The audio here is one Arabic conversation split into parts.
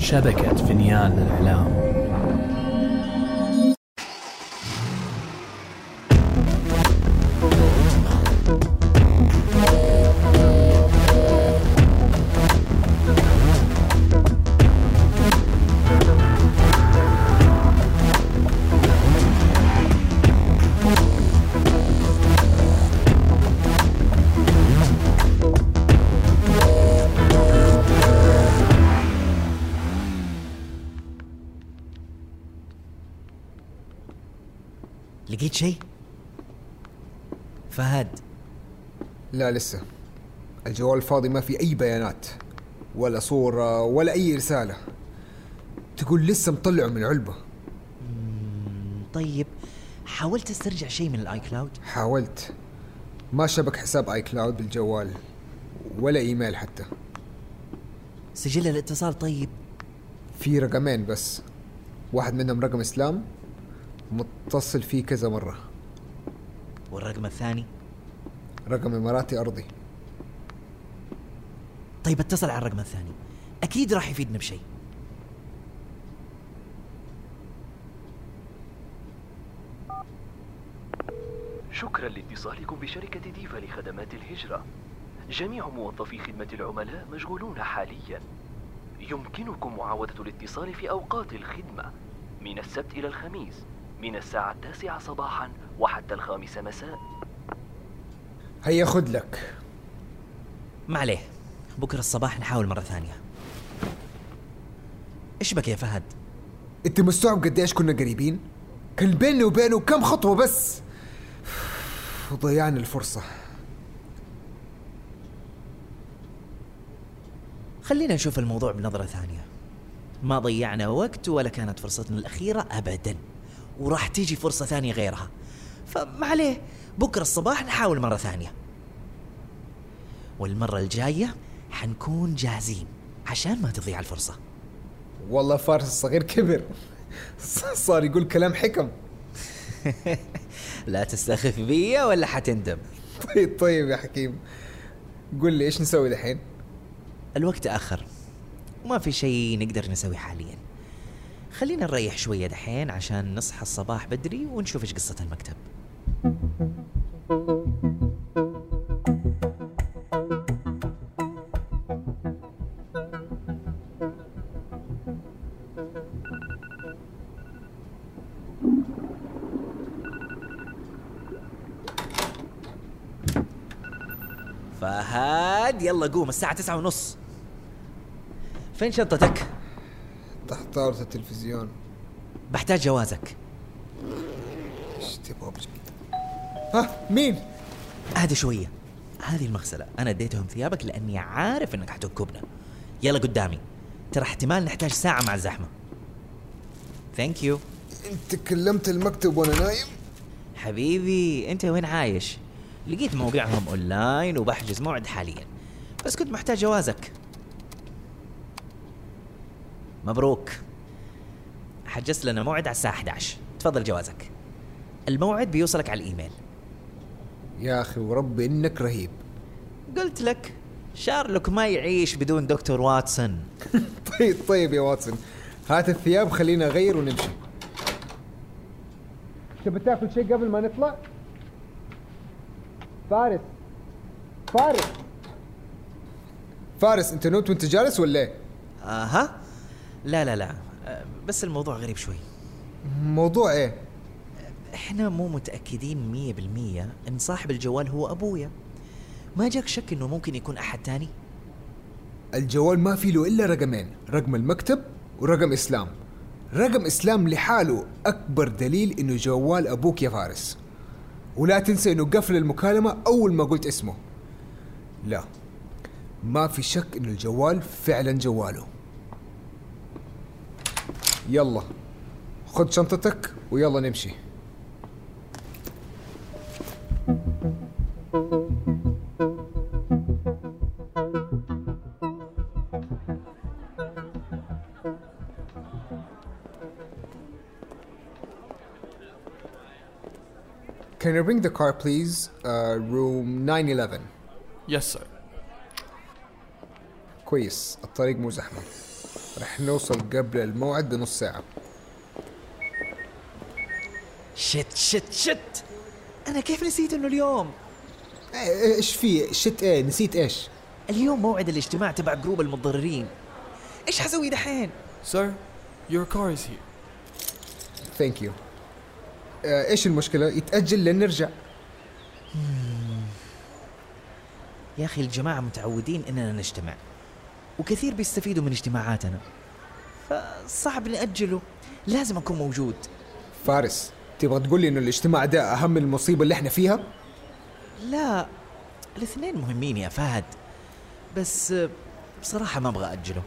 شبكة فينيان للإعلام. لا لسه. الجوال فاضي ما في أي بيانات ولا صورة ولا أي رسالة. تقول لسه مطلعه من علبة طيب حاولت استرجع شيء من ال iCloud حاولت. ما شبك حساب iCloud بالجوال ولا إيميل حتى. سجل الاتصال طيب. في رقمين بس. واحد منهم رقم إسلام متصل فيه كذا مرة. والرقم الثاني؟ رقم إماراتي أرضي. طيب اتصل على الرقم الثاني. أكيد راح يفيدنا بشيء. شكرا لاتصالكم بشركة ديفا لخدمات الهجرة. جميع موظفي خدمة العملاء مشغولون حاليا. يمكنكم معاودة الاتصال في أوقات الخدمة. من السبت إلى الخميس من الساعة التاسعة صباحا وحتى الخامسة مساء. هيا خذ لك. ما عليه. بكرة الصباح نحاول مرة ثانية. إيش بك يا فهد؟ أنت مستوعب قديش كنا قريبين؟ كان بيني وبينه كم خطوة بس. وضيعنا الفرصة. خلينا نشوف الموضوع بنظرة ثانية. ما ضيعنا وقت ولا كانت فرصتنا الأخيرة ابدا. وراح تيجي فرصة ثانية غيرها. فما عليه. بكرة الصباح نحاول مرة ثانية. والمرة الجاية حنكون جاهزين عشان ما تضيع الفرصة. والله فارس الصغير كبر. صار يقول كلام حكم. لا تستخف بي ولا حتندم. طيب طيب يا حكيم. قل لي إيش نسوي دحين؟ الوقت تأخر وما في شيء نقدر نسوي حاليا. خلينا نريح شوية دحين عشان نصحى الصباح بدري ونشوف إيش قصة المكتب. فهد يلا قوم الساعة تسعة ونص. فين شنطتك؟ تحت طاولة التلفزيون. بحتاج جوازك. إيش تبغى؟ ها مين؟ اهدى شوية. هذه المغسلة. أنا اديتهم ثيابك لأني عارف إنك حتنكبنا. يلا قدامي. ترى احتمال نحتاج ساعة مع الزحمة. ثانك يو أنت كلمت المكتب وأنا نايم؟ حبيبي أنت وين عايش؟ لقيت موقعهم أونلاين وبحجز موعد حاليا. بس كنت محتاج جوازك. مبروك. حجزت لنا موعد على الساعة 11 تفضل جوازك. الموعد بيوصلك على الإيميل. يا أخي وربي إنك رهيب قلت لك شيرلوك ما يعيش بدون دكتور واتسون طيب طيب يا واتسون هات الثياب خلينا اغير ونمشي تبي تاكل شيء قبل ما نطلع؟ فارس فارس فارس أنت نمت وأنت جالس ولا إيه؟ أها لا لا لا بس الموضوع غريب شوي موضوع إيه؟ إحنا مو متأكدين مية بالمية إن صاحب الجوال هو أبويا. ما جاك شك إنه ممكن يكون أحد تاني؟ الجوال ما في له إلا رقمين رقم المكتب ورقم إسلام. رقم إسلام لحاله أكبر دليل إنه جوال أبوك يا فارس. ولا تنسى إنه قفل المكالمة أول ما قلت اسمه. لا ما في شك إنه الجوال فعلا جواله. يلا خذ شنطتك ويلا نمشي. Can you bring the car please? Uh, room 911 Yes sir. كويس. الطريق مو زحمة. رح نوصل قبل الموعد بنص ساعة. شت شت شت أنا كيف نسيت إنه اليوم؟ إيش في؟ شت إيه نسيت إيش؟ اليوم موعد الاجتماع تبع جروب المتضررين. إيش حسوي دحين؟ Sir, your car is here. ثانك يو إيش المشكلة؟ يتأجل لين نرجع يا أخي الجماعة متعودين إننا نجتمع وكثير بيستفيدوا من اجتماعاتنا. فصعب نأجله لازم أكون موجود. فارس تبغى تقول لي إنه الاجتماع ده أهم من المصيبة اللي إحنا فيها؟ لا الاثنين مهمين يا فهد. بس بصراحة ما أبغى أجله.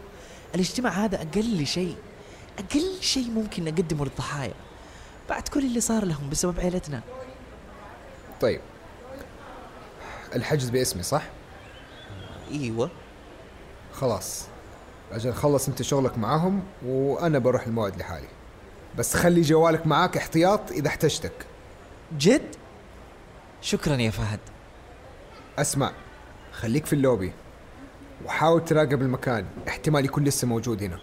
الاجتماع هذا أقل شيء أقل شيء ممكن نقدمه للضحايا. بعد كل اللي صار لهم بسبب عيلتنا. طيب. الحجز باسمي صح؟ إيوه. خلاص. أجل خلص أنت شغلك معاهم وأنا بروح الموعد لحالي. بس خلي جوالك معاك احتياط إذا احتجتك. جد؟ شكرا يا فهد. أسمع خليك في اللوبي وحاول تراقب المكان. احتمال يكون لسه موجود هنا.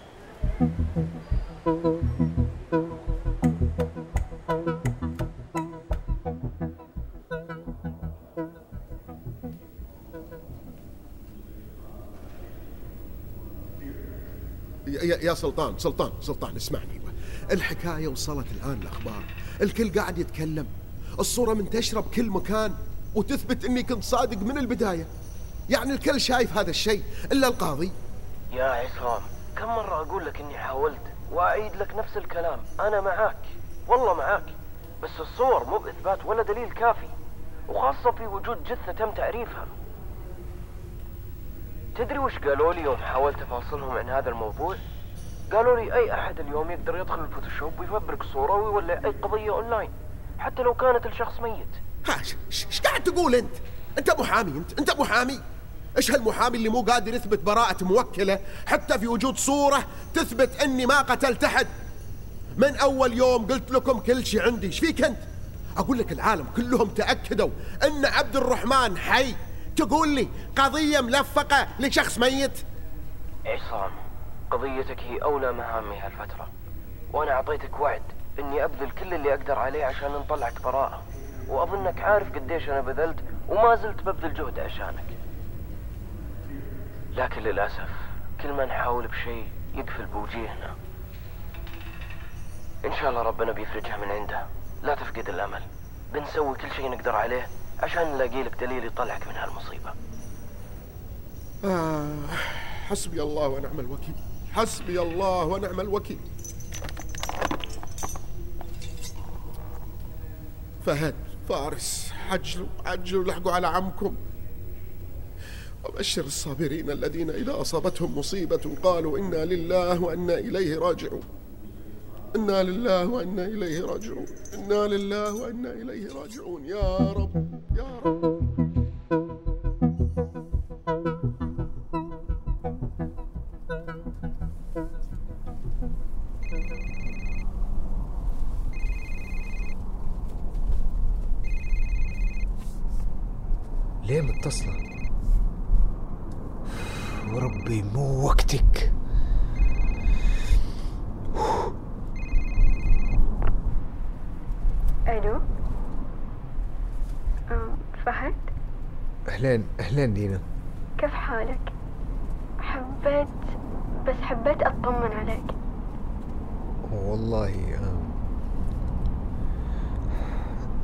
يا, يا سلطان سلطان سلطان اسمعني. الحكاية وصلت الآن الأخبار الكل قاعد يتكلم. الصورة منتشرة بكل مكان وتثبت أني كنت صادق من البداية. يعني الكل شايف هذا الشيء إلا القاضي. يا عصام كم مرة أقول لك إني حاولت وأعيد لك نفس الكلام؟ أنا معاك والله معاك بس الصور مو بإثبات ولا دليل كافي وخاصة في وجود جثة تم تعريفها. تدري وش قالوا لي يوم حاولت أفاصلهم عن هذا الموضوع؟ قالوا لي أي أحد اليوم يقدر يدخل ال Photoshop ويفبرك صورة ويولع أي قضية أونلاين. حتى لو كانت الشخص ميت. ها إيش قاعد تقول أنت؟ أنت محامي انت أنت محامي إيش هالمحامي اللي مو قادر يثبت براءة موكلة حتى في وجود صورة تثبت إني ما قتلت أحد؟ من أول يوم قلت لكم كل شيء عندي إيش فيك أنت؟ أقول لك العالم كلهم تأكدوا إن عبد الرحمن حي. تقول لي قضية ملفقة لشخص ميت؟ عصام قضيتك هي أولى مهامي هالفترة وأنا أعطيتك وعد. إني أبذل كل اللي أقدر عليه عشان نطلعك براءة. وأظنك عارف قديش أنا بذلت وما زلت ببذل جهد عشانك. لكن للأسف كل ما نحاول بشيء يقفل بوجيهنا. إن شاء الله ربنا بيفرجها من عنده. لا تفقد الأمل. بنسوي كل شيء نقدر عليه عشان نلاقي لك دليل يطلعك من هالمصيبة. آه حسبي الله ونعم الوكيل. حسبي الله ونعم الوكيل. فهد فارس عجلوا عجلوا لحقوا على عمكم. وبشر الصابرين الذين إذا أصابتهم مصيبة قالوا إنا لله وإنا إليه راجعون. إنا لله وإنا إليه راجعون. إنا لله وإنا إليه راجعون. يا رب يا رب.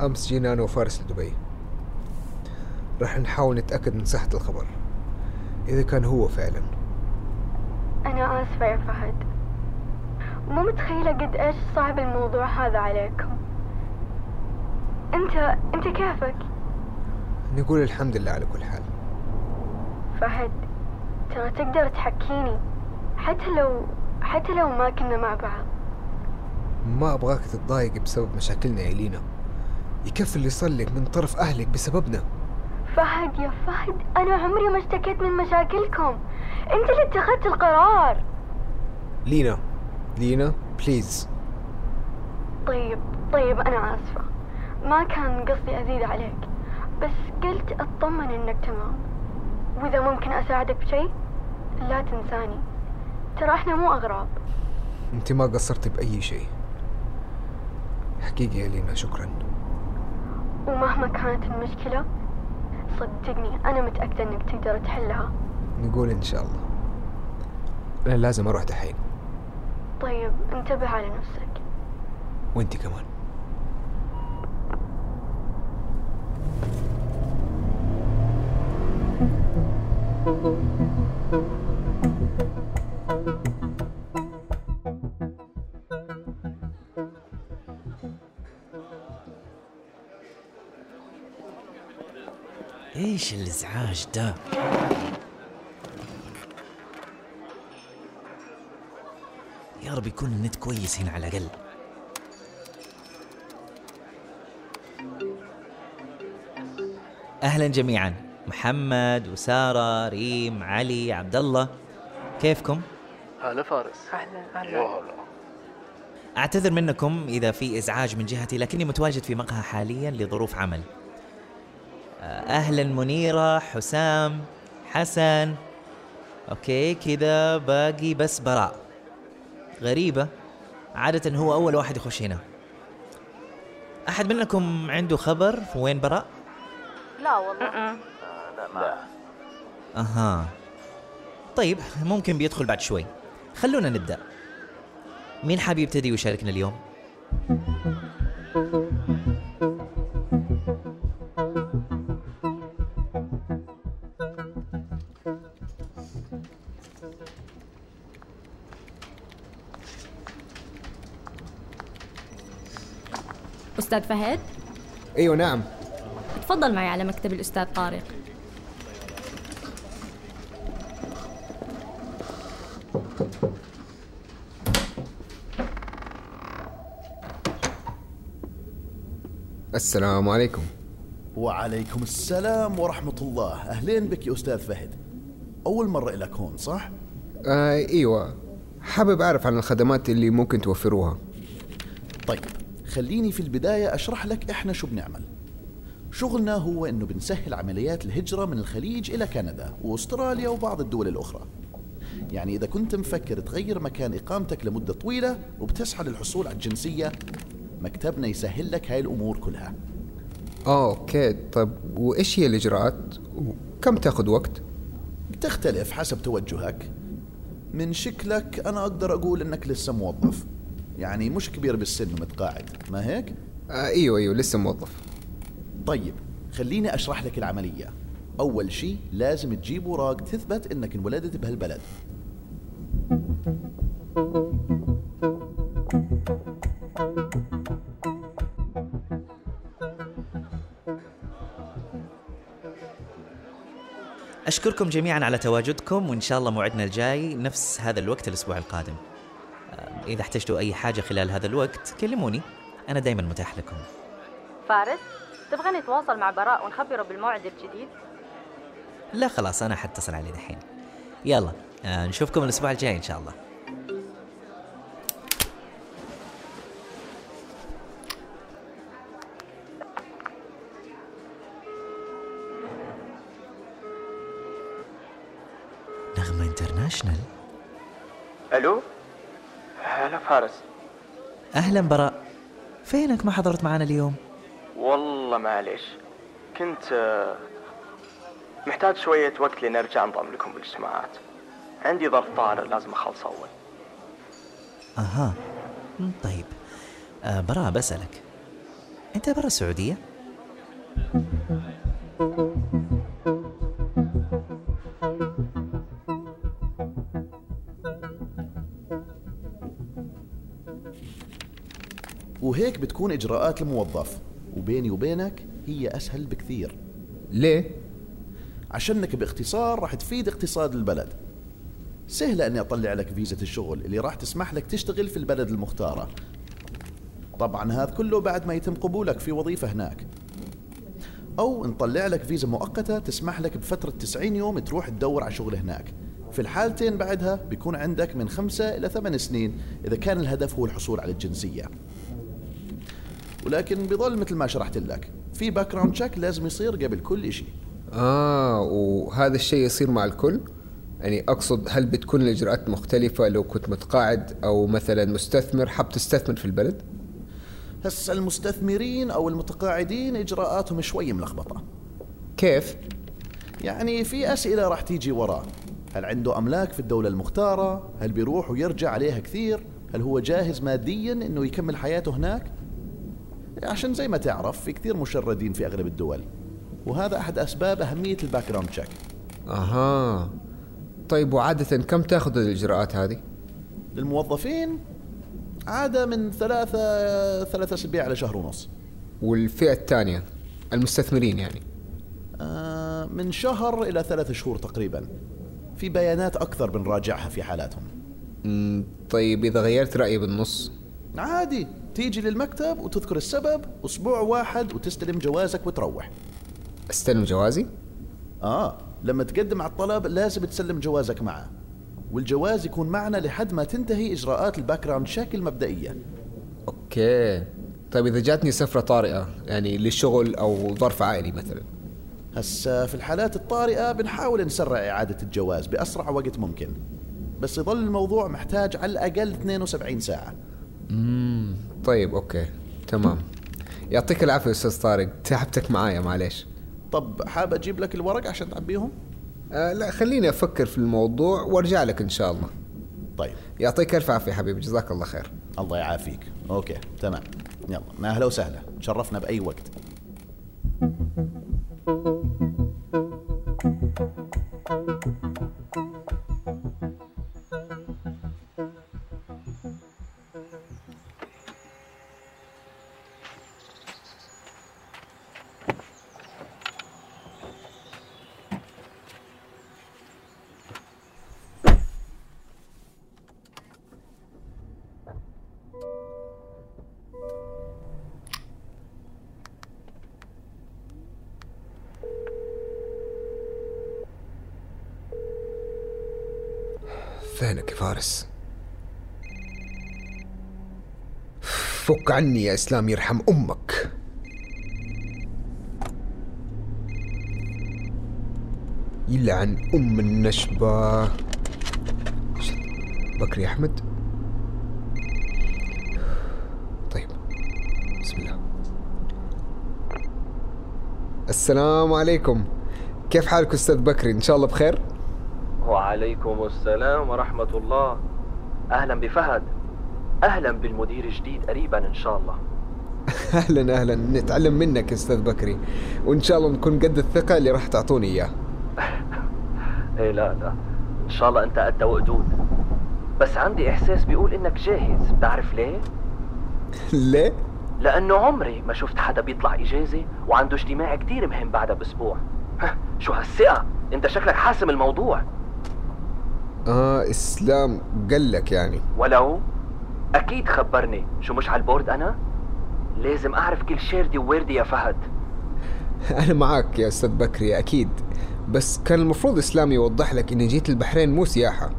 أمس جينا أنا وفارس لدبي. راح نحاول نتأكد من صحة الخبر إذا كان هو فعلا. أنا آسفة يا فهد. مو متخيلة قد إيش صعب الموضوع هذا عليكم. أنت أنت كيفك؟ نقول الحمد لله على كل حال. فهد ترى تقدر تحكيني؟ حتى لو حتى لو ما كنا مع بعض. ما أبغاك تتضايق بسبب مشاكلنا يا لينا. يكفي اللي صار لك من طرف أهلك بسببنا. فهد يا فهد أنا عمري ما اشتكيت من مشاكلكم. أنت اللي اتخذت القرار. لينا لينا بليز طيب طيب أنا آسفة. ما كان قصدي أزيد عليك بس قلت أطمن إنك تمام. وإذا ممكن أساعدك بشيء لا تنساني. ترى إحنا مو أغراب. أنت ما قصرتي بأي شيء حقيقي يا لينا شكرا. ومهما كانت المشكلة صدقني أنا متأكدة إنك تقدر تحلها. نقول إن شاء الله. أنا لازم أروح دحين. طيب انتبه على نفسك. وأنت كمان. إيش الإزعاج ده؟ يا رب يكون النت كويس هنا على الأقل. أهلا جميعا. محمد وسارة ريم علي عبد الله كيفكم؟ هلا فارس. أعتذر منكم إذا في إزعاج من جهتي لكني متواجد في مقهى حاليا لظروف عمل. أهلا منيرة حسام حسن. أوكي كذا باقي بس براء. غريبة. عادة هو أول واحد يخش هنا. أحد منكم عنده خبر في وين براء؟ لا والله. أها. طيب ممكن بيدخل بعد شوي. خلونا نبدأ. مين حابب يبتدي ويشاركنا اليوم؟ أستاذ فهد؟ أيوة نعم. تفضل معي على مكتب الأستاذ طارق. السلام عليكم. وعليكم السلام ورحمة الله. أهلين بك يا أستاذ فهد. أول مرة إلك هون صح؟ آه أيوة. حابب أعرف عن الخدمات اللي ممكن توفروها. طيب خليني في البداية أشرح لك إحنا شو بنعمل. شغلنا هو إنه بنسهل عمليات الهجرة من الخليج إلى كندا وأستراليا وبعض الدول الأخرى. يعني إذا كنت مفكر تغير مكان إقامتك لمدة طويلة وبتسعى للحصول على الجنسية مكتبنا يسهل لك هاي الأمور كلها. أوكي طيب وإيش هي الإجراءات؟ وكم تأخذ وقت؟ تختلف حسب توجهك. من شكلك أنا أقدر أقول إنك لسه موظف. يعني مش كبير بالسن ومتقاعد ما هيك؟ آه أيوة أيوة لسه موظف. طيب خليني أشرح لك العملية. أول شيء لازم تجيب اوراق تثبت إنك انولدت بهالبلد. أشكركم جميعا على تواجدكم وإن شاء الله موعدنا الجاي نفس هذا الوقت الأسبوع القادم. إذا احتجتوا أي حاجة خلال هذا الوقت كلموني. أنا دايما متاح لكم. فارس تبغى نتواصل مع براء ونخبره بالموعد الجديد؟ لا خلاص أنا حتصل عليه دحين. يلا آه، نشوفكم الأسبوع الجاي إن شاء الله. نغمة انترناشنال ألو؟ هلا فارس. أهلا براء. فينك ما حضرت معنا اليوم؟ والله معليش. كنت آه، محتاج شوية وقت لنرجع انضم لكم بالاجتماعات. عندي ظرف طارئ لازم اخلصه أول. أها. طيب. آه براء بسألك. أنت برا السعودية؟ وهيك بتكون إجراءات الموظف. وبيني وبينك هي أسهل بكثير. ليه؟ عشانك باختصار راح تفيد اقتصاد البلد. سهلة أني أطلع لك فيزة الشغل اللي راح تسمح لك تشتغل في البلد المختارة. طبعا هذا كله بعد ما يتم قبولك في وظيفة هناك. أو نطلع لك فيزا مؤقتة تسمح لك بفترة 90 يوم تروح تدور على شغل هناك. في الحالتين بعدها بيكون عندك من خمسة إلى ثمان سنين إذا كان الهدف هو الحصول على الجنسية. ولكن بظل مثل ما شرحت لك في background check لازم يصير قبل كل شيء آه وهذا الشيء يصير مع الكل؟ يعني أقصد هل بتكون الإجراءات مختلفة لو كنت متقاعد أو مثلا مستثمر حاب تستثمر في البلد؟ هسه المستثمرين أو المتقاعدين إجراءاتهم شوي ملخبطة كيف؟ يعني في أسئلة راح تيجي وراه هل عنده أملاك في الدولة المختارة؟ هل بيروح ويرجع عليها كثير؟ هل هو جاهز ماديا إنه يكمل حياته هناك؟ عشان زي ما تعرف في كثير مشردين في أغلب الدول. وهذا أحد أسباب أهمية ال background check. أها. طيب وعادة كم تأخذ الإجراءات هذه؟ للموظفين عادة من ثلاثة ثلاثة أسابيع على شهر ونص. والفئة الثانية المستثمرين يعني؟ آه من شهر إلى ثلاثة شهور تقريبا. في بيانات أكثر بنراجعها في حالاتهم. طيب إذا غيرت رأيي بالنص. عادي. تيجي للمكتب وتذكر السبب أسبوع واحد وتستلم جوازك وتروح. استلم جوازي؟ آه لما تقدم على الطلب لازم تسلم جوازك معه. والجواز يكون معنا لحد ما تنتهي إجراءات ال background check المبدئية okay. طيب إذا جاتني سفرة طارئة يعني للشغل أو ظرف عائلي مثلا. هسا في الحالات الطارئة بنحاول نسرع إعادة الجواز بأسرع وقت ممكن. بس يظل الموضوع محتاج على الأقل 72 ساعة. امم طيب أوكي تمام. يعطيك العافية أستاذ طارق تعبتك معايا معليش. طب حاب أجيب لك الورق عشان تعبيهم؟ آه لا خليني أفكر في الموضوع وأرجع لك إن شاء الله. طيب. يعطيك ألف عافية حبيبي جزاك الله خير. الله يعافيك. أوكي تمام. يلا ما أهلا وسهلا. تشرفنا بأي وقت. فينك يا فارس؟ فك عني يا إسلام يرحم أمك. يلعن أم النشبة. شت. بكري أحمد. طيب بسم الله. السلام عليكم. كيف حالك أستاذ بكري؟ إن شاء الله بخير. وعليكم السلام ورحمة الله. أهلا بفهد. أهلا بالمدير الجديد قريبا إن شاء الله. أهلا أهلا. نتعلم منك أستاذ بكري. وإن شاء الله نكون قد الثقة اللي راح تعطوني اياه إيه لا لا. إن شاء الله أنت قد وقدود بس عندي إحساس بيقول إنك جاهز. بتعرف ليه؟ ليه؟ لأنه عمري ما شفت حدا بيطلع إجازة وعنده اجتماع كتير مهم بعدها بأسبوع. شو هالثقة؟ أنت شكلك حاسم الموضوع. آه إسلام قال لك يعني. ولو أكيد خبرني. شو مش على ال board أنا؟ لازم أعرف كل شيردي وويردي يا فهد. أنا معك يا أستاذ بكري أكيد. بس كان المفروض إسلام يوضح لك إني جيت البحرين مو سياحة.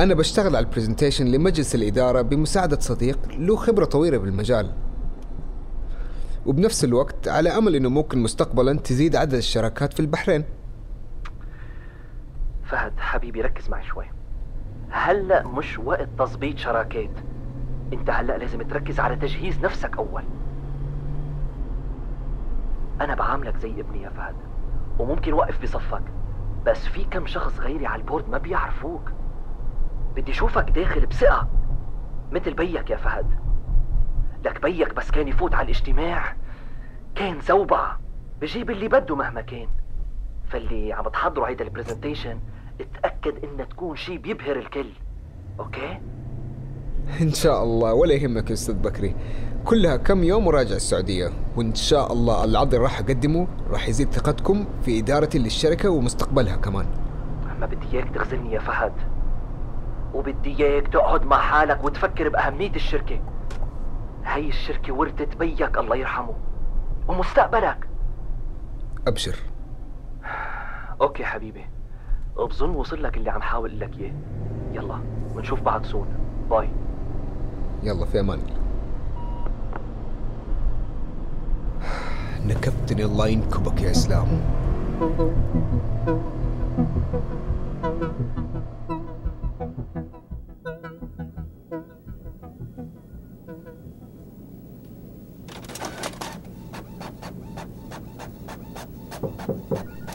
أنا بشتغل على ال presentation لمجلس الإدارة بمساعدة صديق له خبرة طويلة بالمجال. وبنفس الوقت على أمل إنه ممكن مستقبلا تزيد عدد الشراكات في البحرين. فهد حبيبي ركز معي شوي هلأ مش وقت تظبيط شراكات. انت هلأ لازم تركز على تجهيز نفسك أول. أنا بعاملك زي ابني يا فهد وممكن وقف بصفك بس في كم شخص غيري على البورد ما بيعرفوك. بدي أشوفك داخل بثقة مثل بيك يا فهد. لك بيك بس كان يفوت على الاجتماع. كان زوبعة بجيب اللي بده مهما كان. فاللي عم تحضروا هيدا ال presentation اتأكد انها تكون شي بيبهر الكل. okay؟ إن شاء الله ولا يهمك يا أستاذ بكري. كلها كم يوم وراجع السعودية. وإن شاء الله العرض اللي راح أقدمه راح يزيد ثقتكم في ادارتي للشركه ومستقبلها كمان. ما بدي إياك تغزلني يا فهد. وبدي إياك تقعد مع حالك وتفكر بأهمية الشركة. هي الشركة ورثت بيك الله يرحمه. ومستقبلك. أبشر. okay حبيبي. بظن وصل لك اللي عم حاول لك إياه. يلا ونشوف بعض soon bye. يلا في أمان. نكبتني الله ينكبك يا إسلام.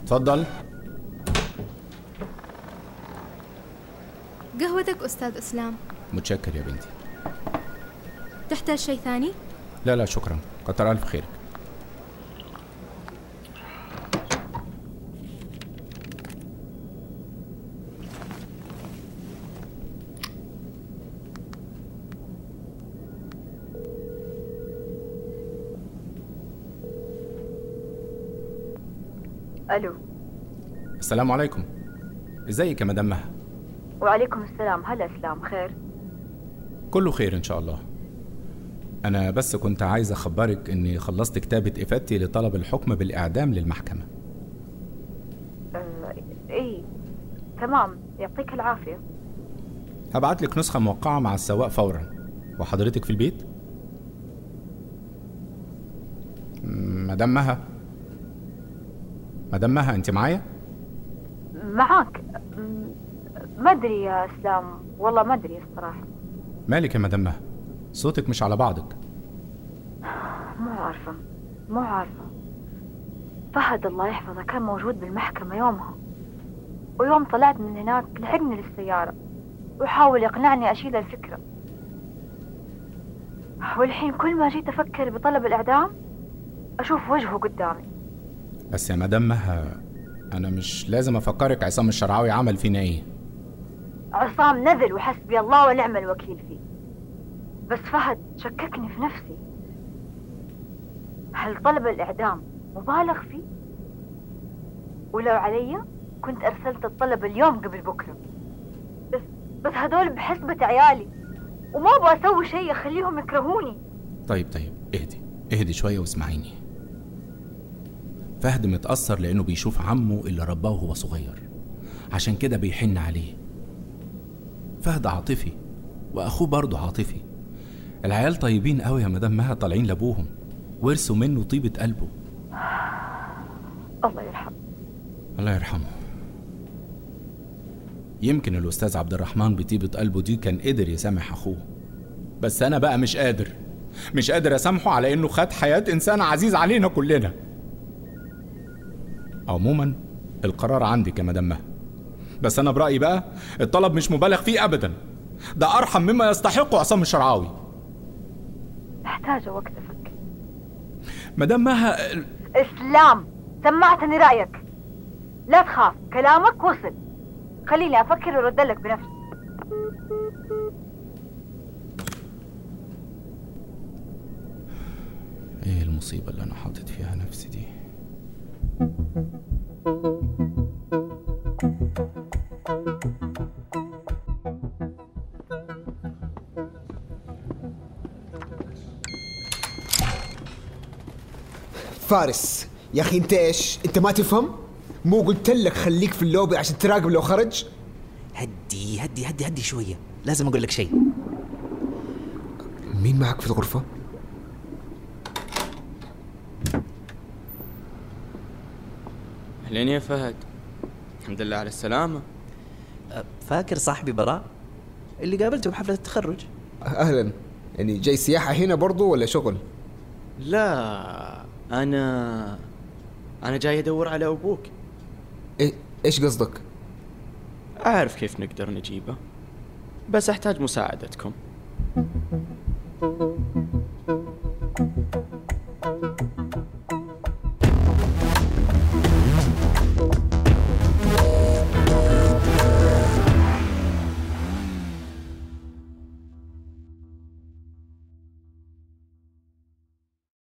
تفضل. أستاذ إسلام. متشكر يا بنتي. تحتاج شيء ثاني؟ لا لا شكرا. كتر ألف خيرك ألو. السلام عليكم. إزيك يا مدام مها؟ وعليكم السلام. هلا أسلام خير؟ كله خير إن شاء الله. أنا بس كنت عايز أخبرك إني خلصت كتابة إفادتي لطلب الحكم بالإعدام للمحكمة. آه إي تمام. يعطيك العافية. هبعت لك نسخة موقعة مع السواق فورا. وحضرتك في البيت؟ مدام مها. مدام مها أنت معايا؟ معاك. ما أدري يا اسلام والله ما أدري الصراحة. مالك يا مدام مها صوتك مش على بعضك. مو عارفة مو عارفة. فهد الله يحفظه كان موجود بالمحكمة يومها. ويوم طلعت من هناك لحقني للسيارة. وحاول يقنعني أشيل الفكرة. والحين كل ما جيت أفكر بطلب الإعدام أشوف وجهه قدامي. بس يا مدام مها أنا مش لازم أفكرك عصام الشرعاوي عمل فينا إيه. عصام نذل وحسبي الله ونعم الوكيل فيه. بس فهد شككني في نفسي. هل طلب الإعدام مبالغ فيه؟ ولو علي كنت أرسلت الطلب اليوم قبل بكرة. بس بس هدول بحسبة عيالي وما أبغى أسوي شيء أخليهم يكرهوني. طيب طيب اهدي اهدي شوية واسمعيني. فهد متأثر لأنه بيشوف عمه اللي رباه وهو صغير. عشان كده بيحن عليه. فهد عاطفي وأخوه برضه عاطفي. العيال طيبين قوي يا مدام مها طالعين لأبوهم. ورثوا منه طيبة قلبه. الله يرحمه. الله يرحمه. يمكن الأستاذ عبد الرحمن بطيبة قلبه دي كان قدر يسامح أخوه. بس أنا بقى مش قادر. مش قادر أسامحه على إنه خد حياة إنسان عزيز علينا كلنا. عموما القرار عندك يا مدام مها بس أنا برأيي بقى الطلب مش مبالغ فيه أبدا. ده أرحم مما يستحقه عصام الشرعاوي. محتاجة وقت أفكر مدام مها إسلام سمعتني رأيك. لا تخاف كلامك وصل. خليني أفكر وأرد لك بنفسي. إيه المصيبة اللي أنا حاطط فيها نفسي دي؟ فارس يا أخي أنت إيش؟ أنت ما تفهم؟ مو قلت لك خليك في اللوبي عشان تراقب لو خرج؟ هدي هدي هدي هدي شوية. لازم أقول لك شيء. مين معك في الغرفة؟ أهلين يا فهد. الحمد لله على السلامة. أه، فاكر صاحبي براء؟ اللي قابلته بحفلة التخرج. أهلا. يعني جاي سياحة هنا برضو ولا شغل؟ لا أنا أنا جاي أدور على أبوك. إيه إيش قصدك؟ أعرف كيف نقدر نجيبه بس أحتاج مساعدتكم.